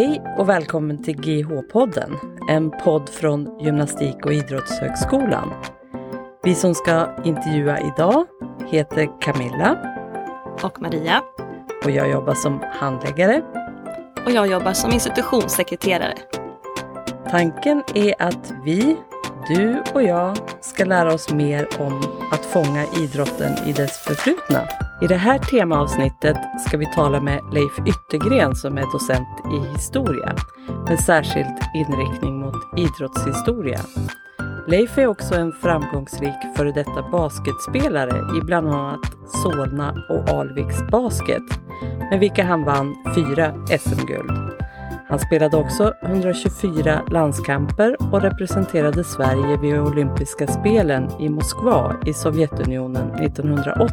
Hej och välkommen till GH-podden, en podd från Gymnastik och idrottshögskolan. Vi som ska intervjua idag heter Camilla och Maria. Och jag jobbar som handläggare. Och jag jobbar som institutionssekreterare. Tanken är att vi, du och jag, ska lära oss mer om att fånga idrotten i dess förflutna. I det här temaavsnittet ska vi tala med Leif Yttergren som är docent i historia med särskild inriktning mot idrottshistoria. Leif är också en framgångsrik före detta basketspelare i bland annat Solna och Alviks Basket med vilka han vann fyra SM-guld. Han spelade också 124 landskamper och representerade Sverige vid olympiska spelen i Moskva i Sovjetunionen 1980,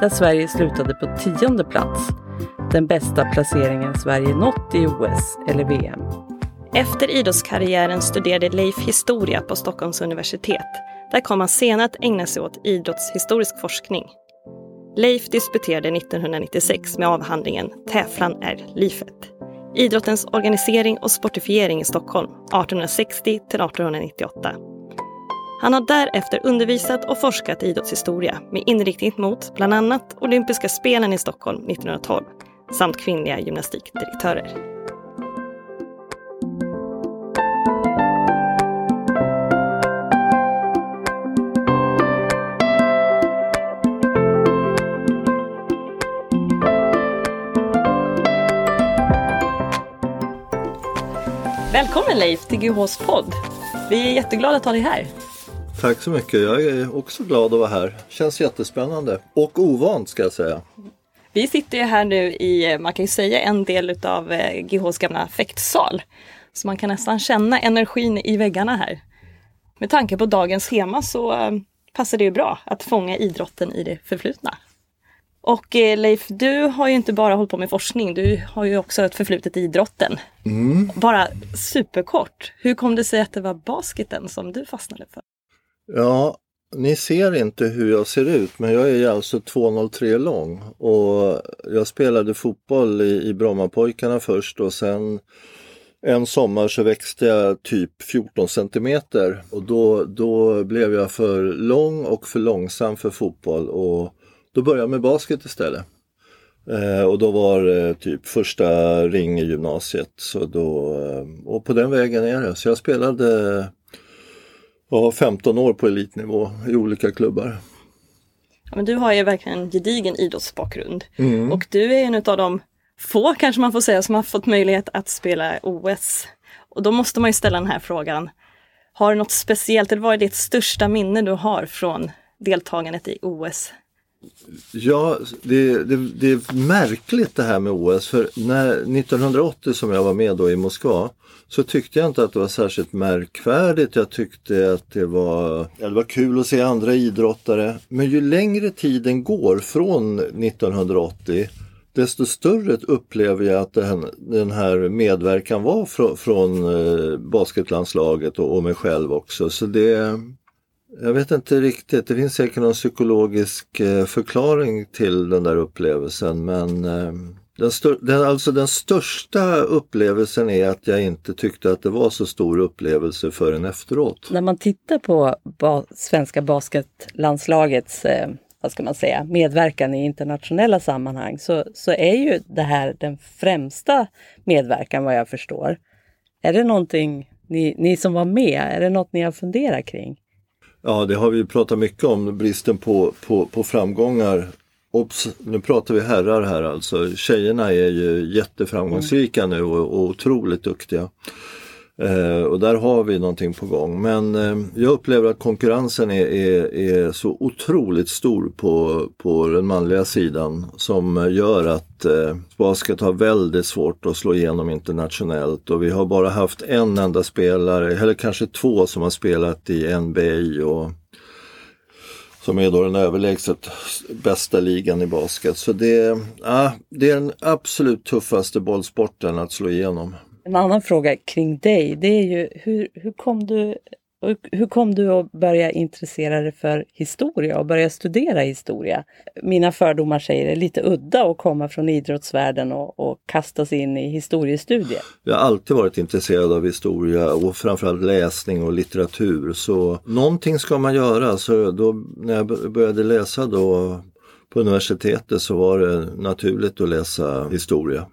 där Sverige slutade på tionde plats, den bästa placeringen Sverige nått i OS eller VM. Efter idrottskarriären studerade Leif historia på Stockholms universitet. Där kom han senare att ägna sig åt idrottshistorisk forskning. Leif disputerade 1996 med avhandlingen Täfran är livet. Idrottens organisering och sportifiering i Stockholm 1860 till 1898. Han har därefter undervisat och forskat i idrottshistoria med inriktning mot bland annat olympiska spelen i Stockholm 1912 samt kvinnliga gymnastikdirektörer. Välkommen Leif till GHs podd. Vi är jätteglada att ha dig här. Tack så mycket. Jag är också glad att vara här. Känns jättespännande och ovant ska jag säga. Vi sitter ju här nu i, man kan ju säga en del av GHs gamla fäktsal. Så man kan nästan känna energin i väggarna här. Med tanke på dagens tema så eh, passar det ju bra att fånga idrotten i det förflutna. Och eh, Leif, du har ju inte bara hållit på med forskning, du har ju också ett förflutet i idrotten. Mm. Bara superkort, hur kom det sig att det var basketen som du fastnade för? Ja, ni ser inte hur jag ser ut men jag är alltså 2,03 lång och jag spelade fotboll i, i Brommapojkarna först och sen en sommar så växte jag typ 14 centimeter och då, då blev jag för lång och för långsam för fotboll och då började jag med basket istället. Eh, och då var det typ första ring i gymnasiet. Så då, eh, och på den vägen är det. Så jag spelade ja, 15 år på elitnivå i olika klubbar. Ja, men du har ju verkligen en gedigen idrottsbakgrund. Mm. Och du är en av de få, kanske man får säga, som har fått möjlighet att spela OS. Och då måste man ju ställa den här frågan. Har du något speciellt, eller vad är ditt största minne du har från deltagandet i OS? Ja, det, det, det, är märkligt det här med OS för när 1980 som jag var med då i Moskva så tyckte jag inte att det var särskilt märkvärdigt. Jag tyckte att det var, ja, det var kul att se andra idrottare. Men ju längre tiden går från 1980 desto större upplever jag att den, här medverkan var från, eh, basketlandslaget och, och mig själv också. Så det, jag vet inte riktigt, det finns säkert någon psykologisk eh, förklaring till den där upplevelsen men eh, den, stör, den, alltså den största upplevelsen är att jag inte tyckte att det var så stor upplevelse förrän efteråt. När man tittar på ba svenska basketlandslagets eh, vad ska man säga, medverkan i internationella sammanhang så, så är ju det här den främsta medverkan vad jag förstår. Är det någonting, ni, ni som var med, är det något ni har funderat kring? Ja, det har vi pratat mycket om, bristen på, på, på framgångar. Obs, nu pratar vi herrar här alltså. Tjejerna är ju jätteframgångsrika mm. nu och, och otroligt duktiga. Eh, och där har vi någonting på gång. Men eh, jag upplever att konkurrensen är, är, är, så otroligt stor på, på den manliga sidan som gör att eh, basket har väldigt svårt att slå igenom internationellt och vi har bara haft en enda spelare, eller kanske två som har spelat i NBA och som är då den överlägset bästa ligan i basket. Så det, ja, det är den absolut tuffaste bollsporten att slå igenom. En annan fråga kring dig, det är ju hur, hur kom du hur kom du att börja intressera dig för historia och börja studera historia? Mina fördomar säger det är lite udda att komma från idrottsvärlden och, och kasta sig in i historiestudier. Jag har alltid varit intresserad av historia och framförallt läsning och litteratur. Så någonting ska man göra. Så då, när jag började läsa då på universitetet så var det naturligt att läsa historia.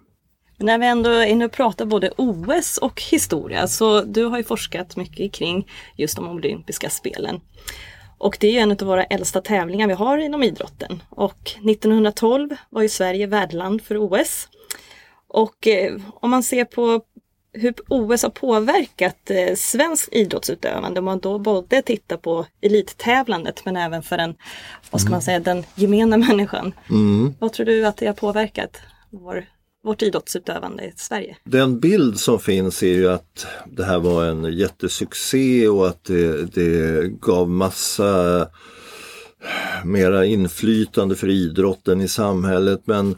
När vi ändå är inne och pratar både OS och historia, så du har ju forskat mycket kring just de olympiska spelen. Och det är ju en av våra äldsta tävlingar vi har inom idrotten. Och 1912 var ju Sverige värdland för OS. Och eh, om man ser på hur OS har påverkat eh, svensk idrottsutövande, om man då både tittar på elittävlandet men även för den, vad ska man mm. säga, den gemena människan. Mm. Vad tror du att det har påverkat vår vårt idrottsutövande i Sverige. Den bild som finns är ju att det här var en jättesuccé och att det, det gav massa eh, mera inflytande för idrotten i samhället. Men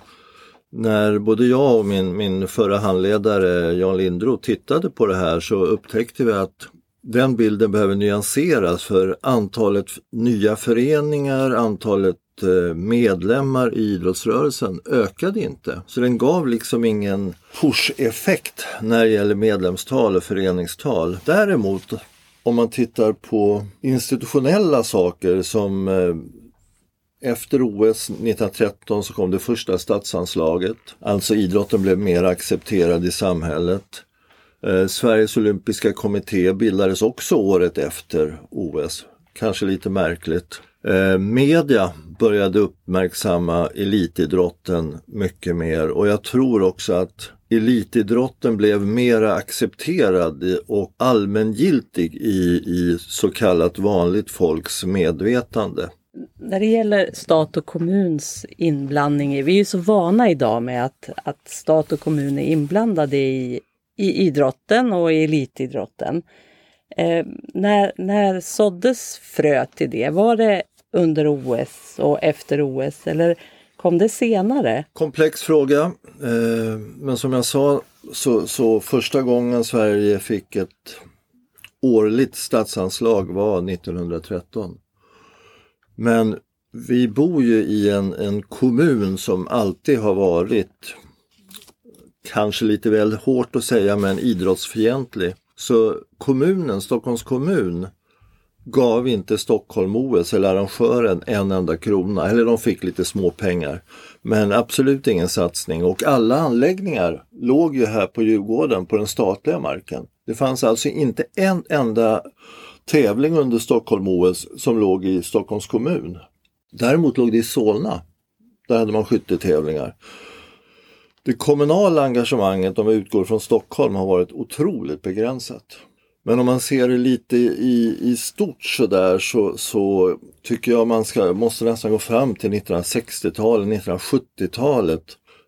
när både jag och min, min förra handledare Jan Lindroth tittade på det här så upptäckte vi att den bilden behöver nyanseras för antalet nya föreningar, antalet Eh, medlemmar i idrottsrörelsen ökade inte. Så den gav liksom ingen push-effekt när det gäller medlemstal och föreningstal. Däremot om man tittar på institutionella saker som eh, efter OS 1913 så kom det första statsanslaget. Alltså idrotten blev mer accepterad i samhället. Eh, Sveriges olympiska kommitté bildades också året efter OS. Kanske lite märkligt. Eh, media började uppmärksamma elitidrotten mycket mer och jag tror också att elitidrotten blev mer accepterad och allmängiltig i, i så kallat vanligt folks medvetande. När det gäller stat och kommuns inblandning, vi är ju så vana idag med att, att stat och kommun är inblandade i, i idrotten och i elitidrotten. Eh, när, när såddes frö till det? Var det under OS och efter OS eller kom det senare? Komplex fråga, eh, men som jag sa så, så första gången Sverige fick ett årligt statsanslag var 1913. Men vi bor ju i en, en kommun som alltid har varit, kanske lite väl hårt att säga, men idrottsfientlig. Så kommunen, Stockholms kommun, gav inte Stockholm OS eller arrangören en enda krona, eller de fick lite små pengar. Men absolut ingen satsning och alla anläggningar låg ju här på Djurgården på den statliga marken. Det fanns alltså inte en enda tävling under Stockholm OS som låg i Stockholms kommun. Däremot låg det i Solna. Där hade man skyttetävlingar. Det kommunala engagemanget om vi utgår från Stockholm har varit otroligt begränsat. Men om man ser det lite i, i stort sådär så, så tycker jag man ska, måste nästan gå fram till 1960-talet, 1970-talet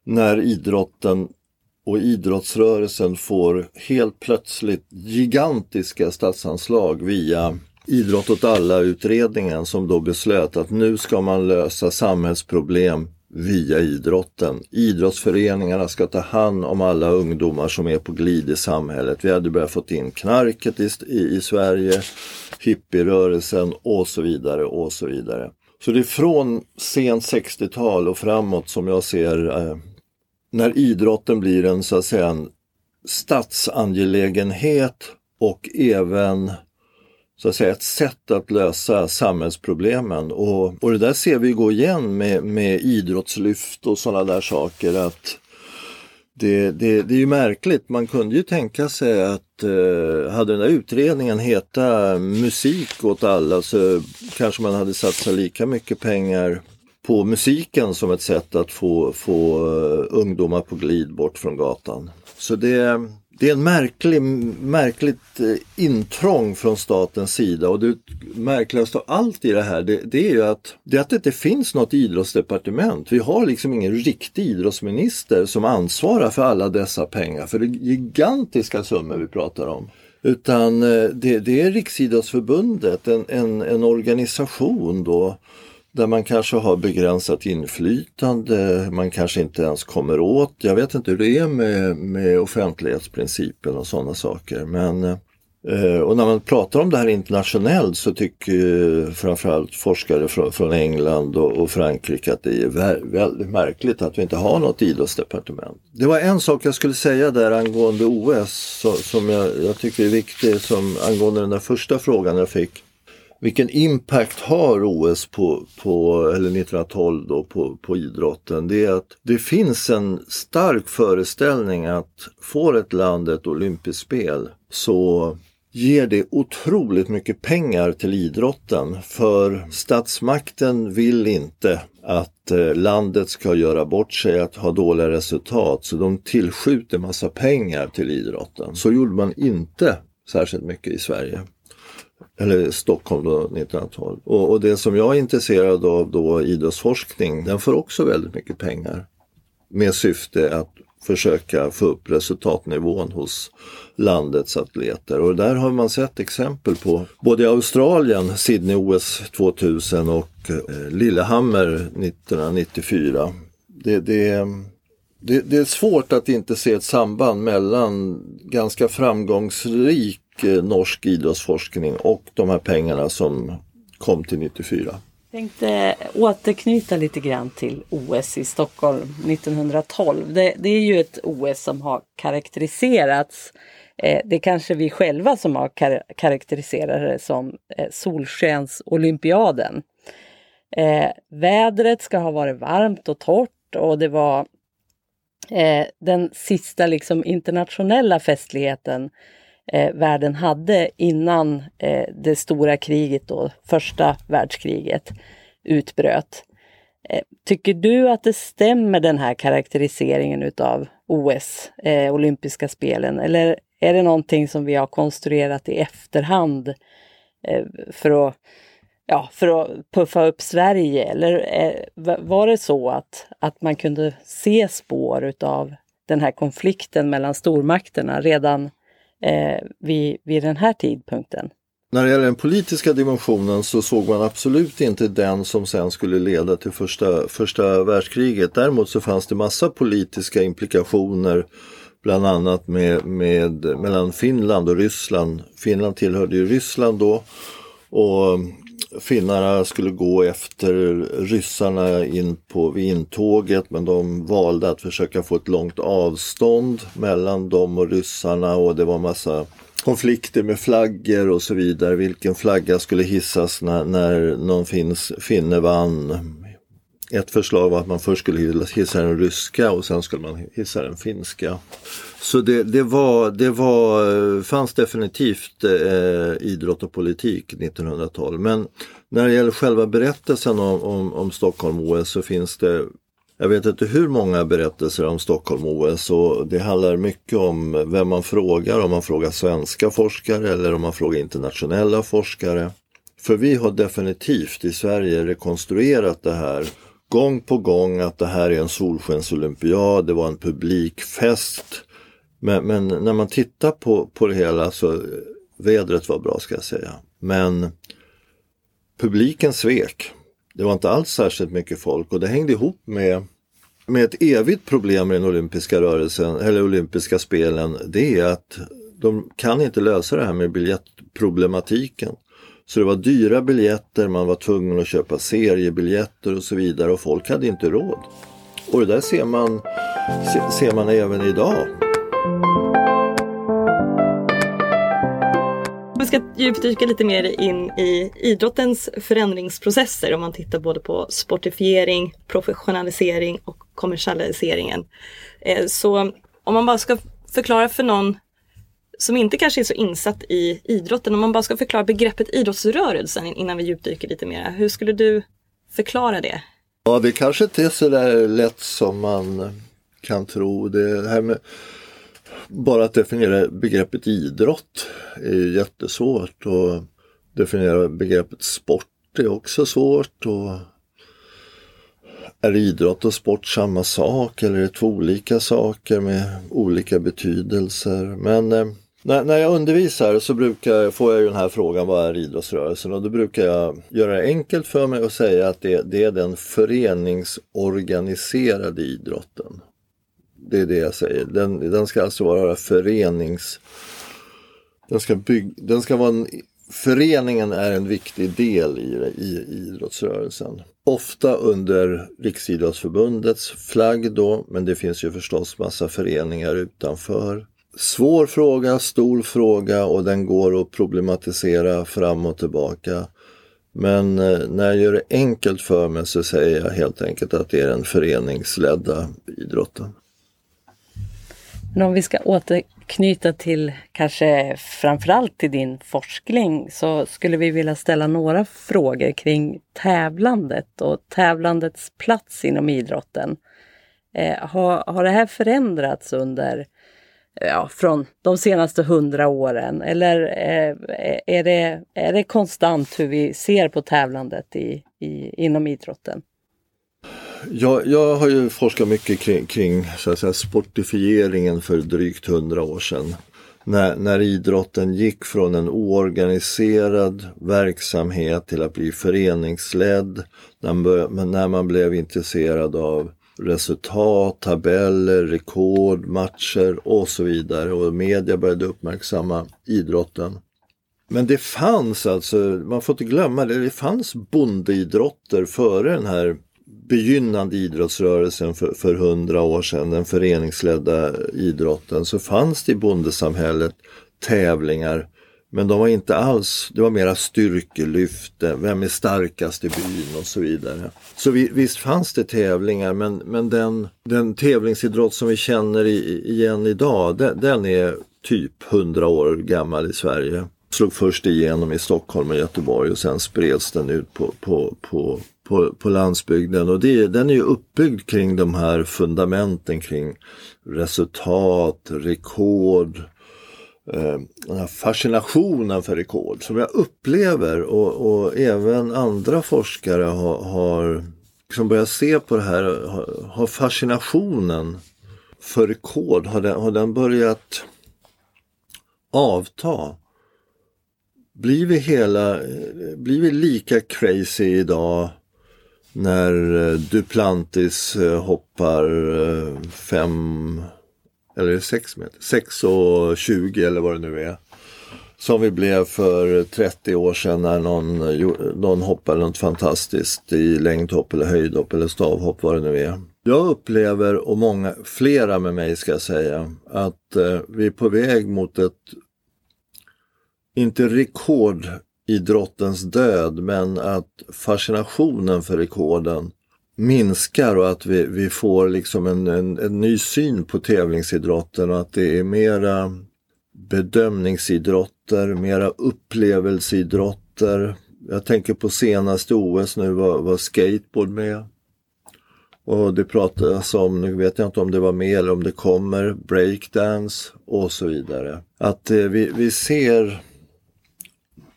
när idrotten och idrottsrörelsen får helt plötsligt gigantiska statsanslag via Idrott åt alla-utredningen som då beslöt att nu ska man lösa samhällsproblem via idrotten. Idrottsföreningarna ska ta hand om alla ungdomar som är på glid i samhället. Vi hade börjat få in knarket i, i, i Sverige, hippierörelsen och så vidare och så vidare. Så det är från sent 60-tal och framåt som jag ser eh, när idrotten blir en så att säga en statsangelägenhet och även så att säga, ett sätt att lösa samhällsproblemen. Och, och det där ser vi gå igen med, med idrottslyft och sådana där saker. att det, det, det är ju märkligt, man kunde ju tänka sig att eh, hade den där utredningen heta musik åt alla så kanske man hade satsat lika mycket pengar på musiken som ett sätt att få, få eh, ungdomar på glid bort från gatan. Så det, det är en märklig, märkligt eh, intrång från statens sida och det märkligaste av allt i det här det, det, är ju att det, att det inte finns något idrottsdepartement. Vi har liksom ingen riktig idrottsminister som ansvarar för alla dessa pengar, för det är gigantiska summor vi pratar om. Utan eh, det, det är Riksidrottsförbundet, en, en, en organisation då där man kanske har begränsat inflytande, man kanske inte ens kommer åt. Jag vet inte hur det är med, med offentlighetsprincipen och sådana saker men eh, och när man pratar om det här internationellt så tycker framförallt forskare från, England och, Frankrike att det är väldigt märkligt att vi inte har något idrottsdepartement. Det var en sak jag skulle säga där angående OS som jag, jag, tycker är viktig som angående den där första frågan jag fick. Vilken impact har OS på, på eller 1912 då, på, på idrotten? Det är att det finns en stark föreställning att får ett land ett olympiskt spel så ger det otroligt mycket pengar till idrotten för statsmakten vill inte att eh, landet ska göra bort sig, att ha dåliga resultat så de tillskjuter massa pengar till idrotten. Så gjorde man inte särskilt mycket i Sverige. Eller Stockholm då 1912. Och, och det som jag är intresserad av då, idrottsforskning, den får också väldigt mycket pengar. Med syfte att försöka få upp resultatnivån hos landets atleter. Och där har man sett exempel på både i Australien, Sydney-OS 2000 och eh, Lillehammer 1994. Det, det, det, det, är svårt att inte se ett samband mellan ganska framgångsrik Eh, norsk idrottsforskning och de här pengarna som kom till 94 Jag tänkte återknyta lite grann till OS i Stockholm 1912. Det, det är ju ett OS som har karaktäriserats eh, det är kanske vi själva som har kar karaktäriserat det som eh, Solskensolympiaden. Eh, vädret ska ha varit varmt och torrt och det var eh, den sista liksom internationella festligheten eh, världen hade innan eh, det stora kriget, då, första världskriget, utbröt. Eh, tycker du att det stämmer den här karaktäriseringen utav OS, eh, olympiska spelen, eller är det någonting som vi har konstruerat i efterhand eh, för att ja, för att puffa upp Sverige? Eller eh, var det så att, att man kunde se spår utav den här konflikten mellan stormakterna redan eh, vid, vid den här tidpunkten. När det gäller den politiska dimensionen så såg man absolut inte den som sen skulle leda till första, första världskriget. Däremot så fanns det massa politiska implikationer bland annat med, med, mellan Finland och Ryssland. Finland tillhörde ju Ryssland då och finnarna skulle gå efter ryssarna in på, vid intåget men de valde att försöka få ett långt avstånd mellan dem och ryssarna och det var massa konflikter med flaggor och så vidare. Vilken flagga skulle hissas när, när någon finns, finne vann. Ett förslag var att man först skulle hissa den ryska och sen skulle man hissa den finska. Så det, det, var, det var, fanns definitivt eh, idrott och politik 1912. Men när det gäller själva berättelsen om, om, om Stockholm-OS så finns det jag vet inte hur många berättelser om Stockholm-OS och det handlar mycket om vem man frågar, om man frågar svenska forskare eller om man frågar internationella forskare. För vi har definitivt i Sverige rekonstruerat det här gång på gång att det här är en solskensolympiad, det var en publikfest. Men, men, när man tittar på, på det hela så vädret var bra ska jag säga. Men publiken svek. Det var inte alls särskilt mycket folk och det hängde ihop med, med ett evigt problem i den olympiska rörelsen, eller olympiska spelen. Det är att de kan inte lösa det här med biljettproblematiken. Så det var dyra biljetter, man var tvungen att köpa seriebiljetter och så vidare och folk hade inte råd. Och det där ser man, ser man även idag. Vi ska djupdyka lite mer in i idrottens förändringsprocesser om man tittar både på sportifiering, professionalisering och kommersialiseringen. Eh, så om man bara ska förklara för någon som inte kanske är så insatt i idrotten, om man bara ska förklara begreppet idrottsrörelsen innan vi djupdyker lite mer. Hur skulle du förklara det? Ja, det kanske inte är så där lätt som man kan tro. Det här med bara att definiera begreppet idrott är jättesvårt och definiera begreppet sport är också svårt. Och är idrott och sport samma sak eller är det två olika saker med olika betydelser? Men eh, när, när jag undervisar så brukar, får jag den här frågan vad är idrottsrörelsen och då brukar jag göra det enkelt för mig och säga att det, det är den föreningsorganiserade idrotten. Det är det jag säger. Den, den ska alltså vara förenings Den ska, bygg, den ska vara en, föreningen är en viktig del i, i, i idrottsrörelsen. Ofta under Riksidrottsförbundets flagg då, men det finns ju förstås massa föreningar utanför. Svår fråga, stor fråga och den går att problematisera fram och tillbaka. Men eh, när jag gör det enkelt för mig så säger jag helt enkelt att det är den föreningsledda idrotten. Men om vi ska återknyta till kanske framförallt till din forskning så skulle vi vilja ställa några frågor kring tävlandet och tävlandets plats inom idrotten. Eh, har, har det här förändrats under eh, ja, från de senaste hundra åren? Eller eh, är, det, är det konstant hur vi ser på tävlandet i, i, inom idrotten? Jag, jag har ju forskat mycket kring, kring så att säga, sportifieringen för drygt hundra år sedan. När, när idrotten gick från en oorganiserad verksamhet till att bli föreningsledd, när, när man blev intresserad av resultat, tabeller, rekord, matcher och så vidare och media började uppmärksamma idrotten. Men det fanns alltså, man får inte glömma det, det fanns bondeidrotter före den här begynnande idrottsrörelsen för, hundra år sedan, den föreningsledda idrotten, så fanns det i bondesamhället tävlingar men de var inte alls, det var mera styrkelyft, vem är starkast i byn och så vidare. Så vi, visst fanns det tävlingar men, men den, den tävlingsidrott som vi känner i, igen idag den, den är typ 100 år gammal i Sverige. Slog först igenom i Stockholm och Göteborg och sen spreds den ut på, på, på, på, på landsbygden. Och det, den är ju uppbyggd kring de här fundamenten kring resultat, rekord, Eh, den här fascinationen för rekord som jag upplever och, och även andra forskare har, har liksom börjat se på det här, har, har fascinationen för rekord, har den, har den börjat avta? Blir vi, hela, blir vi lika crazy idag när eh, Duplantis eh, hoppar eh, fem eller 6 meter, 6 och 20 eller vad det nu är. Som vi blev för 30 år sedan när någon, någon hoppade något fantastiskt i längdhopp eller höjdhopp eller stavhopp vad det nu är. Jag upplever, och många, flera med mig ska jag säga, att eh, vi är på väg mot ett, inte rekord idrottens död, men att fascinationen för rekorden minskar och att vi, vi får liksom en, en, en, ny syn på tävlingsidrotten och att det är mera bedömningsidrotter, mera upplevelseidrotter. Jag tänker på senaste OS nu var, var skateboard med. Och det pratas om, nu vet jag inte om det var med eller om det kommer, breakdance och så vidare. Att eh, vi, vi ser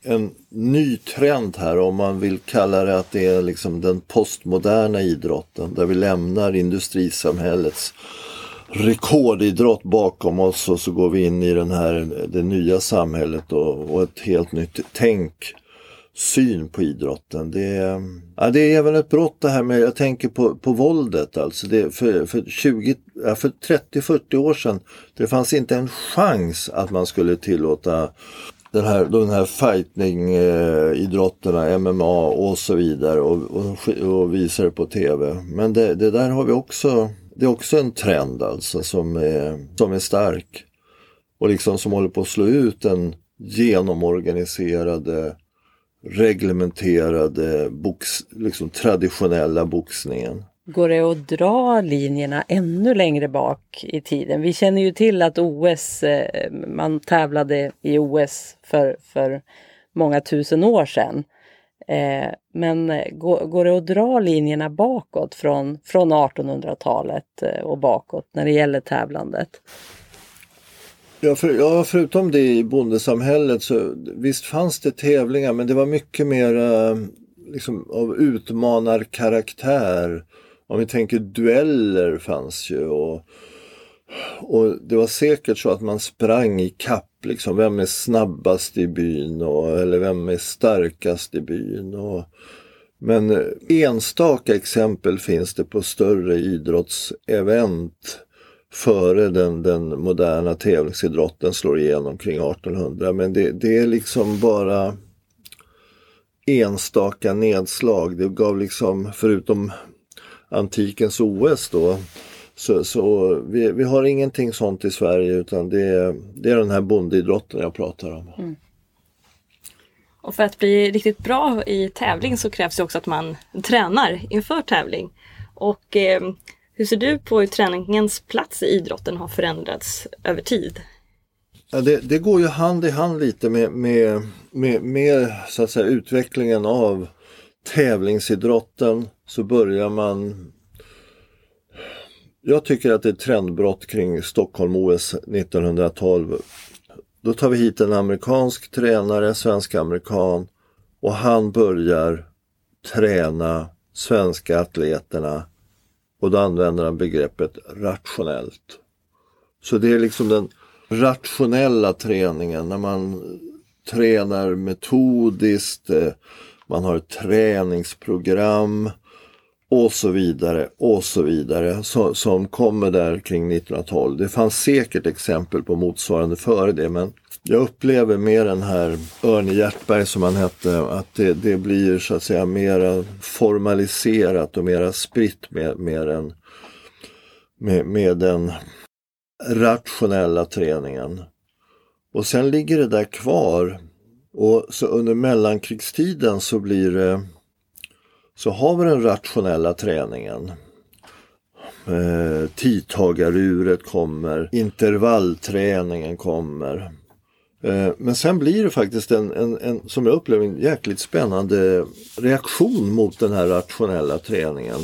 en ny trend här om man vill kalla det att det är liksom den postmoderna idrotten där vi lämnar industrisamhällets rekordidrott bakom oss och så går vi in i den här, det nya samhället och, och ett helt nytt tänk syn på idrotten. Det är, ja, det är även ett brott det här med, jag tänker på, på våldet alltså. Det, för för, för 30-40 år sedan, det fanns inte en chans att man skulle tillåta den här, de här fighting-idrotterna, eh, MMA och så vidare och, och, och visar det på tv. Men det, det, där har vi också, det är också en trend alltså som är, som är stark. Och liksom som håller på att slå ut den genomorganiserade, reglementerade, box, liksom traditionella boxningen. Går det att dra linjerna ännu längre bak i tiden? Vi känner ju till att OS, eh, man tävlade i OS för, för många tusen år sedan. Eh, men eh, går, det att dra linjerna bakåt från, från 1800-talet och bakåt när det gäller tävlandet? Ja, för, ja, förutom det i bondesamhället så visst fanns det tävlingar men det var mycket mer liksom, av utmanarkaraktär om vi tänker dueller fanns ju och, och det var säkert så att man sprang i kapp liksom, vem är snabbast i byn och, eller vem är starkast i byn. Och, men eh, enstaka exempel finns det på större idrottsevent före den, den moderna tävlingsidrotten slår igenom kring 1800. Men det, det är liksom bara enstaka nedslag. Det gav liksom, förutom antikens OS då, så, så vi, vi, har ingenting sånt i Sverige utan det, det är den här bondeidrotten jag pratar om. Mm. Och för att bli riktigt bra i tävling så krävs det också att man tränar inför tävling. Och eh, hur ser du på hur träningens plats i idrotten har förändrats över tid? Ja, det, det, går ju hand i hand lite med, med, med, med så att säga, utvecklingen av tävlingsidrotten. Så börjar man jag tycker att det är ett trendbrott kring Stockholm-OS 1912. Då tar vi hit en amerikansk tränare, svensk-amerikan och han börjar träna svenska atleterna och då använder han begreppet rationellt. Så det är liksom den rationella träningen när man tränar metodiskt, eh, man har ett träningsprogram och så vidare och så vidare så, som kommer där kring 1912. Det fanns säkert exempel på motsvarande före det men jag upplever med den här Örne Hjertberg som han hette att det, det blir så att säga mera formaliserat och mera spritt med, med, den, med, med den rationella träningen. Och sen ligger det där kvar och så under mellankrigstiden så blir det så har vi den rationella träningen. Eh, tidtagaruret kommer, intervallträningen kommer. Eh, men sen blir det faktiskt en, en, en, som jag upplever, en jäkligt spännande reaktion mot den här rationella träningen.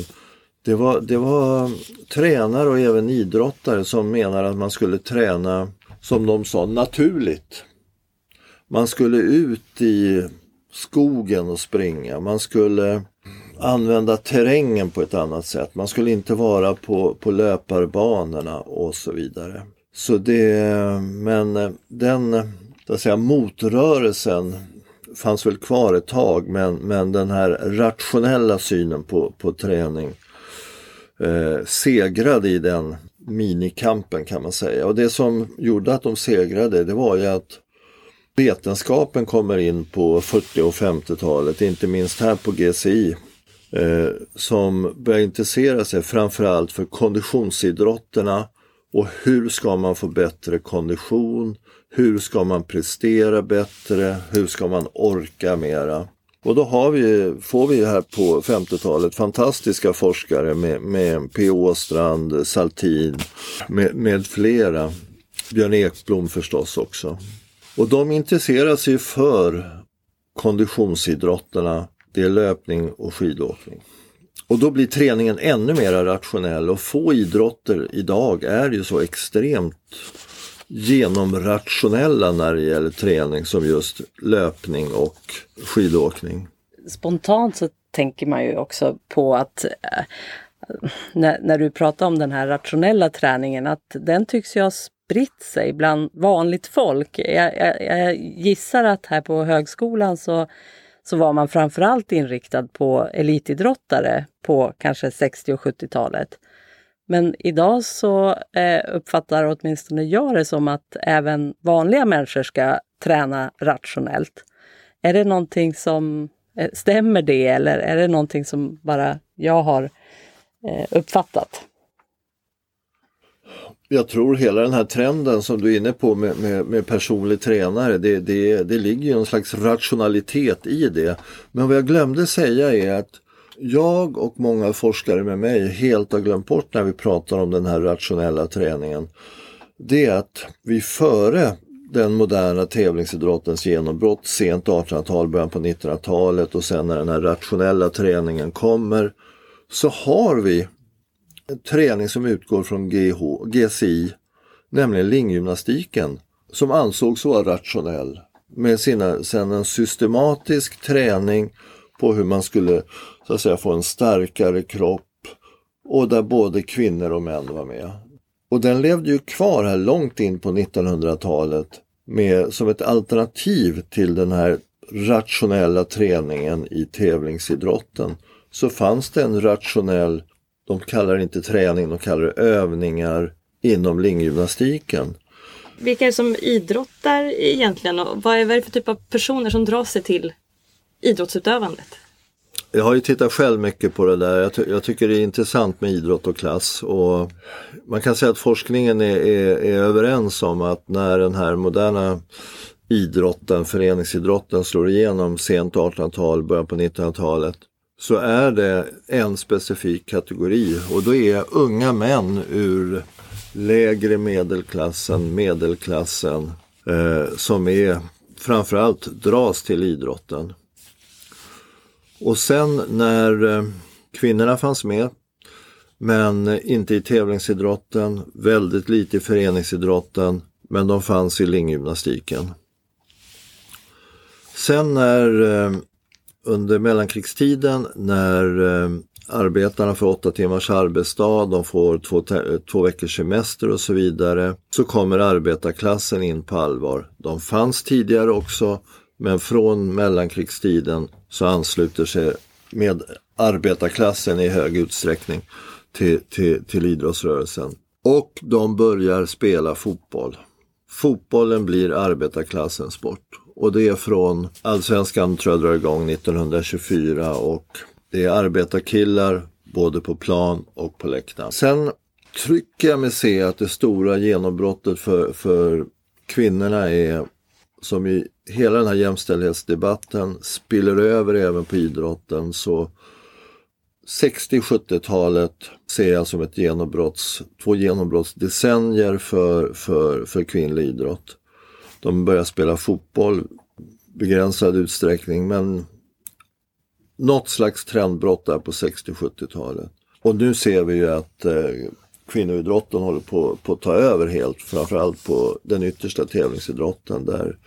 Det var, det var tränare och även idrottare som menar att man skulle träna, som de sa, naturligt. Man skulle ut i skogen och springa. Man skulle använda terrängen på ett annat sätt. Man skulle inte vara på, på löparbanorna och så vidare. Så det, men eh, den eh, så att säga, motrörelsen fanns väl kvar ett tag men, men den här rationella synen på, på träning eh, segrade i den minikampen kan man säga. Och det som gjorde att de segrade det var ju att vetenskapen kommer in på 40 och 50-talet, inte minst här på GCI eh, som börjar intressera sig framförallt för konditionsidrotterna och hur ska man få bättre kondition? Hur ska man prestera bättre? Hur ska man orka mera? Och då har vi, får vi här på 50-talet fantastiska forskare med, med P. Åstrand, Saltin med, med flera. Björn Ekblom förstås också. Och de intresserar sig för konditionsidrotterna det är löpning och skidåkning. Och då blir träningen ännu mer rationell och få idrotter idag är ju så extremt genomrationella när det gäller träning som just löpning och skidåkning. Spontant så tänker man ju också på att äh, när, när du pratar om den här rationella träningen att den tycks ju ha spritt sig bland vanligt folk. Jag, jag, jag gissar att här på högskolan så så var man framförallt inriktad på elitidrottare på kanske 60 och 70-talet. Men idag så eh, uppfattar åtminstone jag det som att även vanliga människor ska träna rationellt. Är det någonting som, eh, stämmer det eller är det någonting som bara jag har eh, uppfattat? Jag tror hela den här trenden som du är inne på med, med, med personlig tränare, det, det, det ligger ju en slags rationalitet i det. Men vad jag glömde säga är att jag och många forskare med mig helt har glömt bort när vi pratar om den här rationella träningen. Det är att vi före den moderna tävlingsidrottens genombrott, sent 1800-tal, början på 1900-talet och sen när den här rationella träningen kommer, så har vi träning som utgår från GH, GCI, nämligen linggymnastiken, som ansågs vara rationell. Med sina, sen en systematisk träning på hur man skulle så att säga, få en starkare kropp och där både kvinnor och män var med. Och den levde ju kvar här långt in på 1900-talet med, som ett alternativ till den här rationella träningen i tävlingsidrotten. Så fanns det en rationell de kallar det inte träning, de kallar det övningar, inom linggymnastiken. Vilka är det som idrottar egentligen och vad är, det för typ av personer som drar sig till idrottsutövandet? Jag har ju tittat själv mycket på det där. Jag, ty jag, tycker det är intressant med idrott och klass. Och man kan säga att forskningen är, är, är överens om att när den här moderna idrotten, föreningsidrotten slår igenom sent 1800-tal, början på 1900-talet så är det en specifik kategori och då är unga män ur lägre medelklassen, medelklassen eh, som är framförallt dras till idrotten. Och sen när eh, kvinnorna fanns med men inte i tävlingsidrotten, väldigt lite i föreningsidrotten men de fanns i linggymnastiken. Sen när eh, under mellankrigstiden när eh, arbetarna får åtta timmars arbetsdag, de får två, två veckors semester och så vidare, så kommer arbetarklassen in på allvar. De fanns tidigare också, men från mellankrigstiden så ansluter sig med arbetarklassen i hög utsträckning till, till, till idrottsrörelsen. Och de börjar spela fotboll. Fotbollen blir arbetarklassens sport. Och det är från Allsvenskan tror jag drar igång 1924 och det är arbetarkillar både på plan och på läktaren. Sen trycker jag mig se att det stora genombrottet för, för kvinnorna är som i hela den här jämställdhetsdebatten spiller över även på idrotten så 60-70-talet ser jag som ett genombrotts, två genombrottsdecennier för, för, för kvinnlig idrott. De börjar spela fotboll begränsad utsträckning men något slags trendbrott där på 60-70-talet. Och nu ser vi ju att eh, kvinnoidrotten håller på, på att ta över helt, framförallt på den yttersta tävlingsidrotten där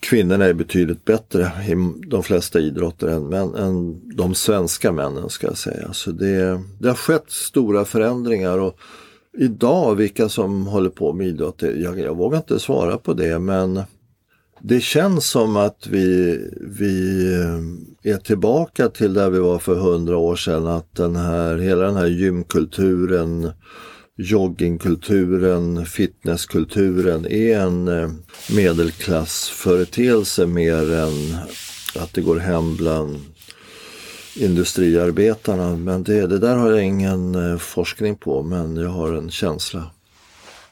kvinnorna är betydligt bättre i de flesta idrotter än, män, än de svenska männen ska jag säga. Så det, det har skett stora förändringar och idag vilka som håller på med idrott, jag, jag vågar inte svara på det men det känns som att vi, vi eh, är tillbaka till där vi var för hundra år sedan. Att den här, hela den här gymkulturen, joggingkulturen, fitnesskulturen är en eh, medelklassföreteelse mer än att det går hem bland industriarbetarna. Men det, det där har jag ingen eh, forskning på men jag har en känsla.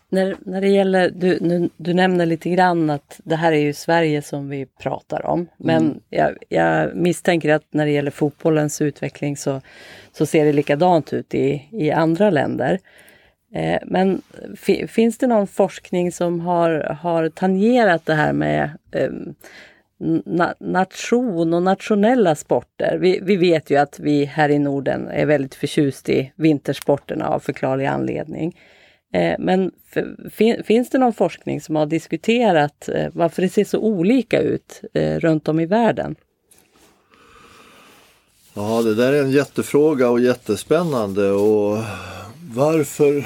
När, när det gäller, du, nu, du nämner lite grann att det här är ju Sverige som vi pratar om. Men mm. jag, jag, misstänker att när det gäller fotbollens utveckling så, så ser det likadant ut i, i andra länder. Eh, men finns det någon forskning som har, har tangerat det här med eh, na nation och nationella sporter? Vi, vi vet ju att vi här i Norden är väldigt förtjust i vintersporterna av förklarlig anledning. Eh, men finns det någon forskning som har diskuterat eh, varför det ser så olika ut eh, runt om i världen? Ja, det där är en jättefråga och jättespännande. Och varför?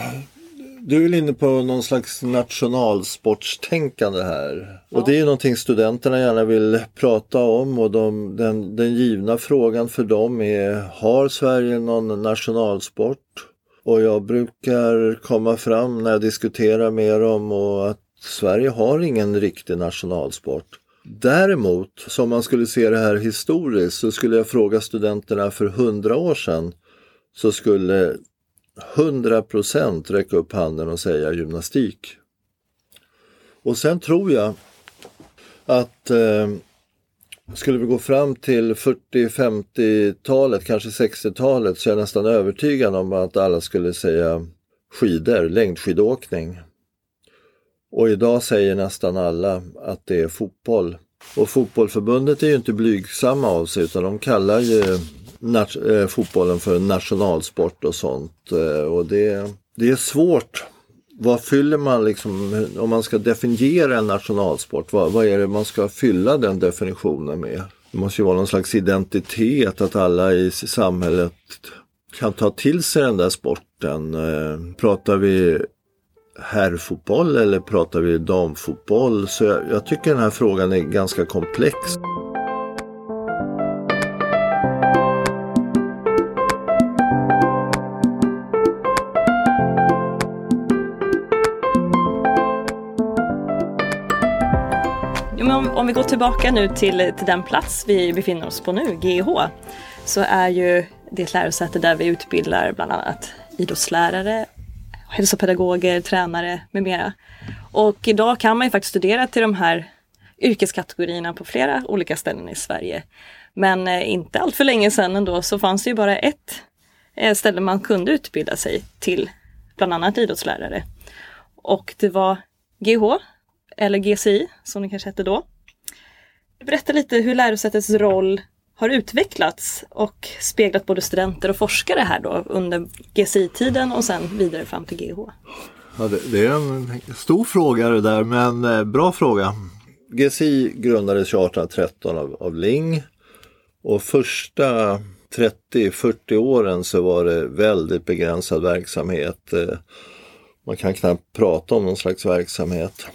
Du är väl inne på någon slags nationalsportstänkande här. Ja. Och det är någonting studenterna gärna vill prata om och de, den, den givna frågan för dem är Har Sverige någon nationalsport? Och jag brukar komma fram när jag diskuterar med dem och att Sverige har ingen riktig nationalsport. Däremot, som man skulle se det här historiskt, så skulle jag fråga studenterna för hundra år sedan så skulle 100 procent räcka upp handen och säga gymnastik. Och sen tror jag att eh, skulle vi gå fram till 40-50-talet, kanske 60-talet, så är jag nästan övertygad om att alla skulle säga skidor, längdskidåkning. Och idag säger nästan alla att det är fotboll. Och fotbollförbundet är ju inte blygsamma av sig utan de kallar ju eh, fotbollen för nationalsport och sånt. Eh, och det, det är svårt vad fyller man liksom, om man ska definiera en nationalsport, vad, vad är det man ska fylla den definitionen med? Det måste ju vara någon slags identitet, att alla i samhället kan ta till sig den där sporten. Eh, pratar vi herrfotboll eller pratar vi damfotboll? Så jag, jag tycker den här frågan är ganska komplex. Om, om, vi går tillbaka nu till, till den plats vi befinner oss på nu, GH, så är ju det ett lärosäte där vi utbildar bland annat idrottslärare, hälsopedagoger, tränare med mera. Och idag kan man ju faktiskt studera till de här yrkeskategorierna på flera olika ställen i Sverige. Men eh, inte allt för länge sedan ändå så fanns det ju bara ett eh, ställe man kunde utbilda sig till, bland annat idrottslärare. Och det var GH, eller GCI som det kanske hette då. Berätta lite hur lärosätets roll har utvecklats och speglat både studenter och forskare här då under GCI-tiden och sen vidare fram till GH. Ja, det, det är en stor fråga det där men eh, bra fråga. GCI grundades 1813 av, av Ling och första 30-40 åren så var det väldigt begränsad verksamhet. Eh, man kan knappt prata om någon slags verksamhet.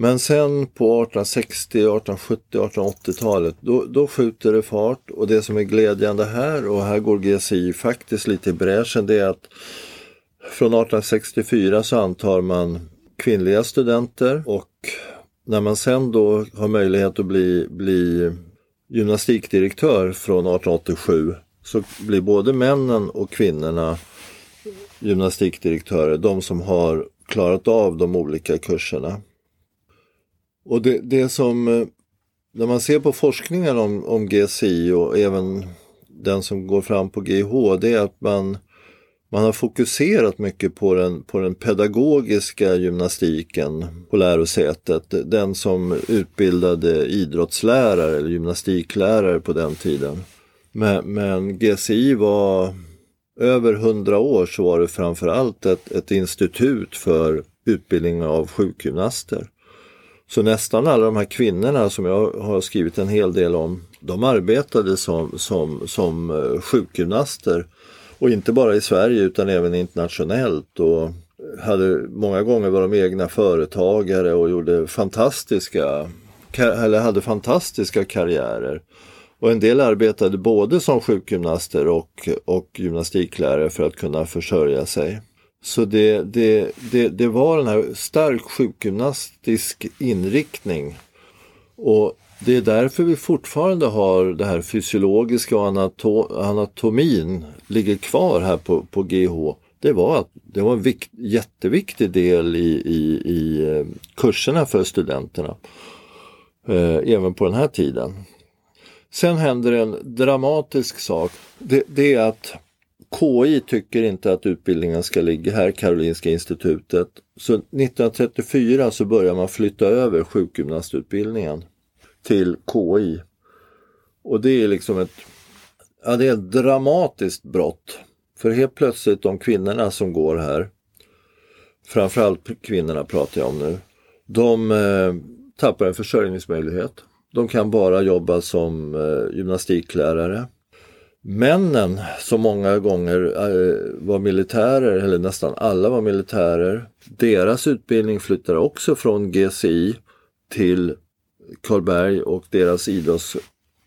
Men sen på 1860, 1870, 1880-talet då, då skjuter det fart och det som är glädjande här och här går GCI faktiskt lite i bräschen det är att från 1864 så antar man kvinnliga studenter och när man sen då har möjlighet att bli, bli gymnastikdirektör från 1887 så blir både männen och kvinnorna gymnastikdirektörer, de som har klarat av de olika kurserna. Och det, det som, eh, när man ser på forskningen om, om GCI och även den som går fram på GH, det är att man, man har fokuserat mycket på den, på den pedagogiska gymnastiken på lärosätet. Den som utbildade idrottslärare eller gymnastiklärare på den tiden. Men, men GCI var över hundra år så var det framförallt ett, ett institut för utbildning av sjukgymnaster. Så nästan alla de här kvinnorna som jag har skrivit en hel del om, de arbetade som, som, som eh, sjukgymnaster. Och inte bara i Sverige utan även internationellt. Och hade, många gånger var de egna företagare och gjorde fantastiska, eller hade fantastiska karriärer. Och en del arbetade både som sjukgymnaster och, och gymnastiklärare för att kunna försörja sig. Så det, det, det, det var den här stark sjukgymnastisk inriktning. Och det är därför vi fortfarande har det här fysiologiska och anato anatomin ligger kvar här på, på GH. Det var, det var en vikt, jätteviktig del i, i, i eh, kurserna för studenterna. Eh, även på den här tiden. Sen händer en dramatisk sak. Det, det är att KI tycker inte att utbildningen ska ligga här, Karolinska institutet. Så 1934 så börjar man flytta över sjukgymnastutbildningen till KI. Och det är liksom ett, ja, det är ett dramatiskt brott. För helt plötsligt de kvinnorna som går här, framförallt kvinnorna pratar jag om nu, de eh, tappar en försörjningsmöjlighet. De kan bara jobba som eh, gymnastiklärare. Männen som många gånger eh, var militärer, eller nästan alla var militärer, deras utbildning flyttar också från GCI till Karlberg och deras idrotts,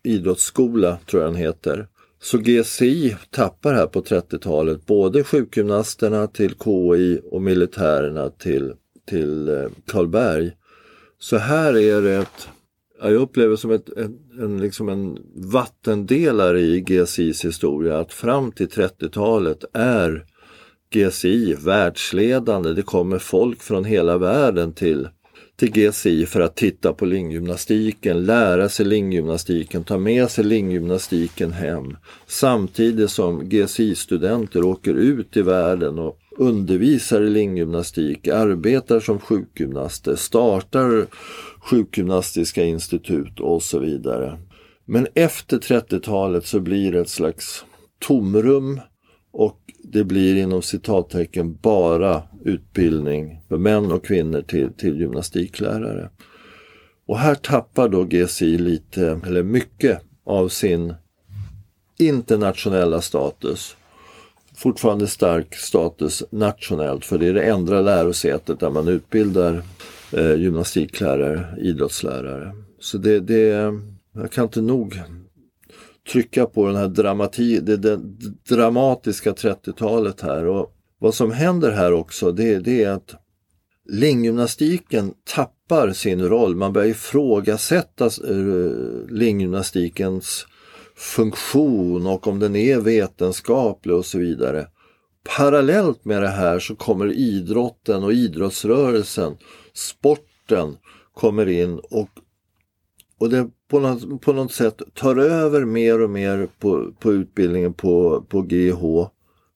idrottsskola, tror jag den heter. Så GCI tappar här på 30-talet både sjukgymnasterna till KI och militärerna till, till eh, Karlberg. Så här är det ett jag upplever som ett, ett en, liksom en vattendelare i GSIs historia att fram till 30-talet är GSI världsledande. Det kommer folk från hela världen till, till GSI för att titta på linggymnastiken, lära sig linggymnastiken, ta med sig linggymnastiken hem. Samtidigt som GSI-studenter åker ut i världen och undervisar i linggymnastik, arbetar som sjukgymnaster, startar sjukgymnastiska institut och så vidare. Men efter 30-talet så blir det ett slags tomrum och det blir inom citattecken bara utbildning för män och kvinnor till, till gymnastiklärare. Och här tappar då GCI lite, eller mycket, av sin internationella status. Fortfarande stark status nationellt för det är det enda lärosätet där man utbildar eh, gymnastiklärare, idrottslärare. Så det, det, jag kan inte nog trycka på den här dramati, det, det dramatiska 30-talet här. Och vad som händer här också det, det är att linggymnastiken tappar sin roll. Man börjar ifrågasätta eh, linggymnastikens funktion och om den är vetenskaplig och så vidare. Parallellt med det här så kommer idrotten och idrottsrörelsen, sporten kommer in och, och det på något, på något sätt tar över mer och mer på, på utbildningen på, på GH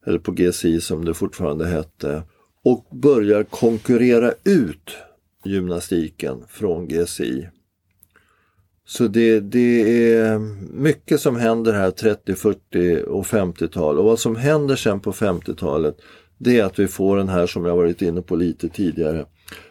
eller på GCI som det fortfarande hette och börjar konkurrera ut gymnastiken från GCI. Så det, det är mycket som händer här 30, 40 och 50-tal och vad som händer sen på 50-talet det är att vi får den här som jag varit inne på lite tidigare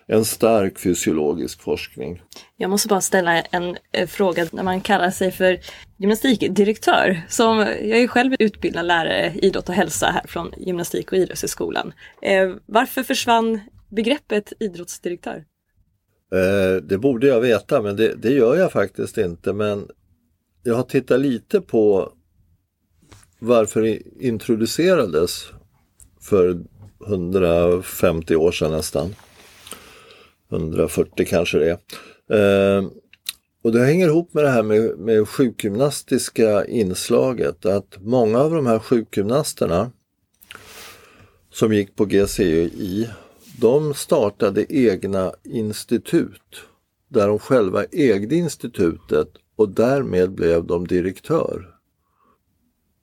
en stark fysiologisk forskning. Jag måste bara ställa en eh, fråga när man kallar sig för gymnastikdirektör. Som, jag är själv utbildad lärare i idrott och hälsa här från Gymnastik och idrottshögskolan. Eh, varför försvann begreppet idrottsdirektör? Eh, det borde jag veta men det, det gör jag faktiskt inte. Men jag har tittat lite på varför det introducerades för 150 år sedan nästan. 140 kanske det är. Eh, och det hänger ihop med det här med, med sjukgymnastiska inslaget att många av de här sjukgymnasterna som gick på GCI, de startade egna institut där de själva ägde institutet och därmed blev de direktör.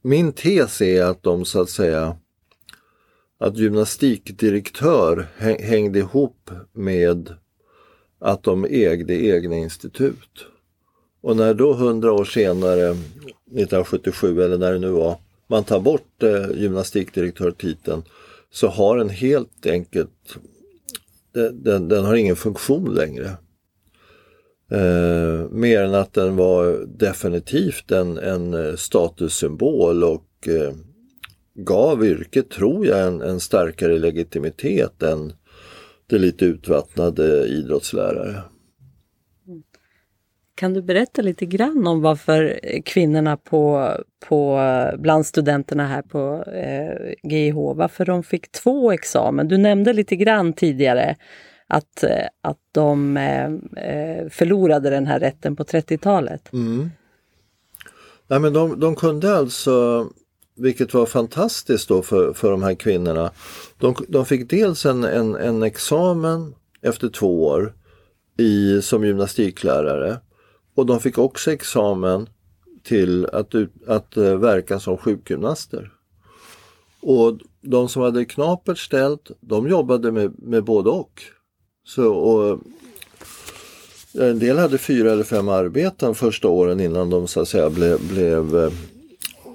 Min tes är att de så att säga att gymnastikdirektör hängde ihop med att de ägde egna institut. Och när då hundra år senare, 1977 eller när det nu var, man tar bort eh, gymnastikdirektörtiteln så har den helt enkelt, den, den, den har ingen funktion längre. Eh, mer än att den var definitivt en, en eh, statussymbol och eh, gav yrket, tror jag, en, en starkare legitimitet än det lite utvattnade idrottslärare. Kan du berätta lite grann om varför kvinnorna på, på, bland studenterna här på eh, GIH, varför de fick två examen? Du nämnde lite grann tidigare att, eh, att de eh, eh, förlorade den här rätten på 30-talet. Mm. Nej, men de, de kunde alltså vilket var fantastiskt då för, för de här kvinnorna. De, de fick dels en, en, en examen efter två år i, som gymnastiklärare och de fick också examen till att, att eh, verka som sjukgymnaster. Och de som hade knapert ställt, de jobbade med, med både och. Så, och eh, en del hade fyra eller fem arbeten första åren innan de så att säga blev, blev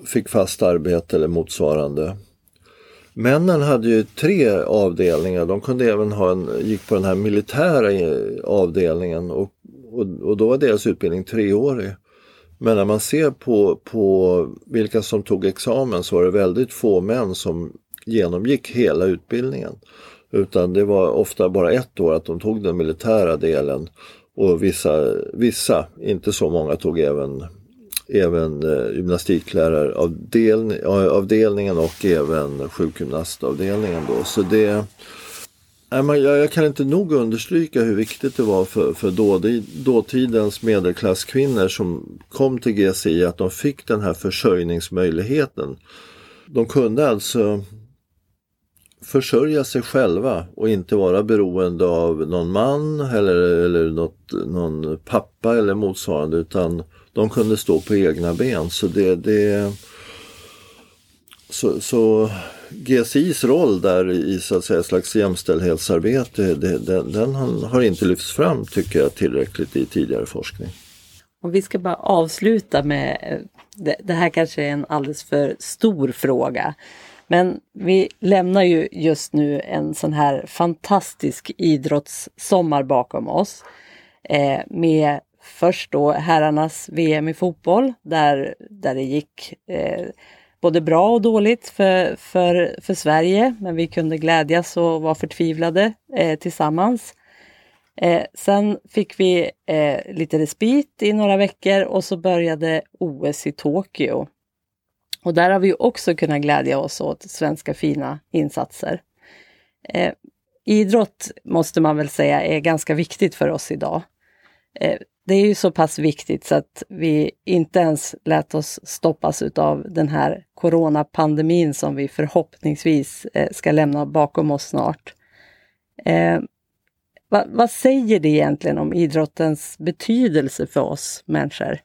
fick fast arbete eller motsvarande. Männen hade ju tre avdelningar, de kunde även ha en, gick på den här militära avdelningen och, och, och då var deras utbildning treårig. Men när man ser på, på vilka som tog examen så var det väldigt få män som genomgick hela utbildningen. Utan det var ofta bara ett år att de tog den militära delen och vissa, vissa inte så många, tog även även eh, gymnastikläraravdelningen och även sjukgymnastavdelningen. Då. Så det, jag kan inte nog understryka hur viktigt det var för, för dåtidens medelklasskvinnor som kom till GCI att de fick den här försörjningsmöjligheten. De kunde alltså försörja sig själva och inte vara beroende av någon man eller, eller något, någon pappa eller motsvarande utan de kunde stå på egna ben. Så det, det så, så GSIs roll där i så att säga slags jämställdhetsarbete det, den, den har inte lyfts fram tycker jag tillräckligt i tidigare forskning. Och vi ska bara avsluta med, det, det här kanske är en alldeles för stor fråga. Men vi lämnar ju just nu en sån här fantastisk idrottssommar bakom oss. Eh, med först då herrarnas VM i fotboll där, där det gick eh, både bra och dåligt för, för, för Sverige. Men vi kunde glädjas och vara förtvivlade eh, tillsammans. Eh, sen fick vi eh, lite respit i några veckor och så började OS i Tokyo. Och där har vi också kunnat glädja oss åt svenska fina insatser. Eh, idrott måste man väl säga är ganska viktigt för oss idag. Eh, det är ju så pass viktigt så att vi inte ens lät oss stoppas av den här coronapandemin som vi förhoppningsvis eh, ska lämna bakom oss snart. Eh, vad, vad säger det egentligen om idrottens betydelse för oss människor?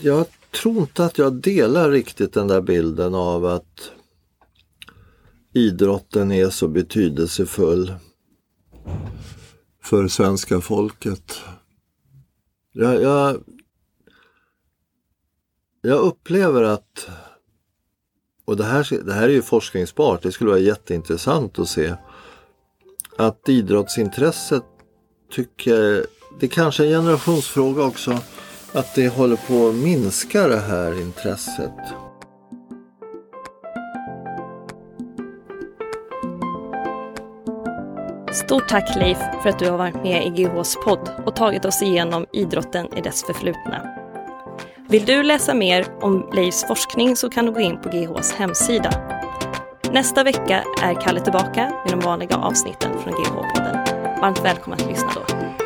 Jag tror inte att jag delar riktigt den där bilden av att idrotten är så betydelsefull för svenska folket. Jag, jag, jag upplever att, och det här, det här är ju forskningsbart, det skulle vara jätteintressant att se, att idrottsintresset tycker, det är kanske är en generationsfråga också, att det håller på att minska det här intresset. Stort tack Leif för att du har varit med i GHs podd och tagit oss igenom idrotten i dess förflutna. Vill du läsa mer om Leifs forskning så kan du gå in på GHs hemsida. Nästa vecka är Kalle tillbaka med de vanliga avsnitten från GH-podden. Varmt välkommen att lyssna då.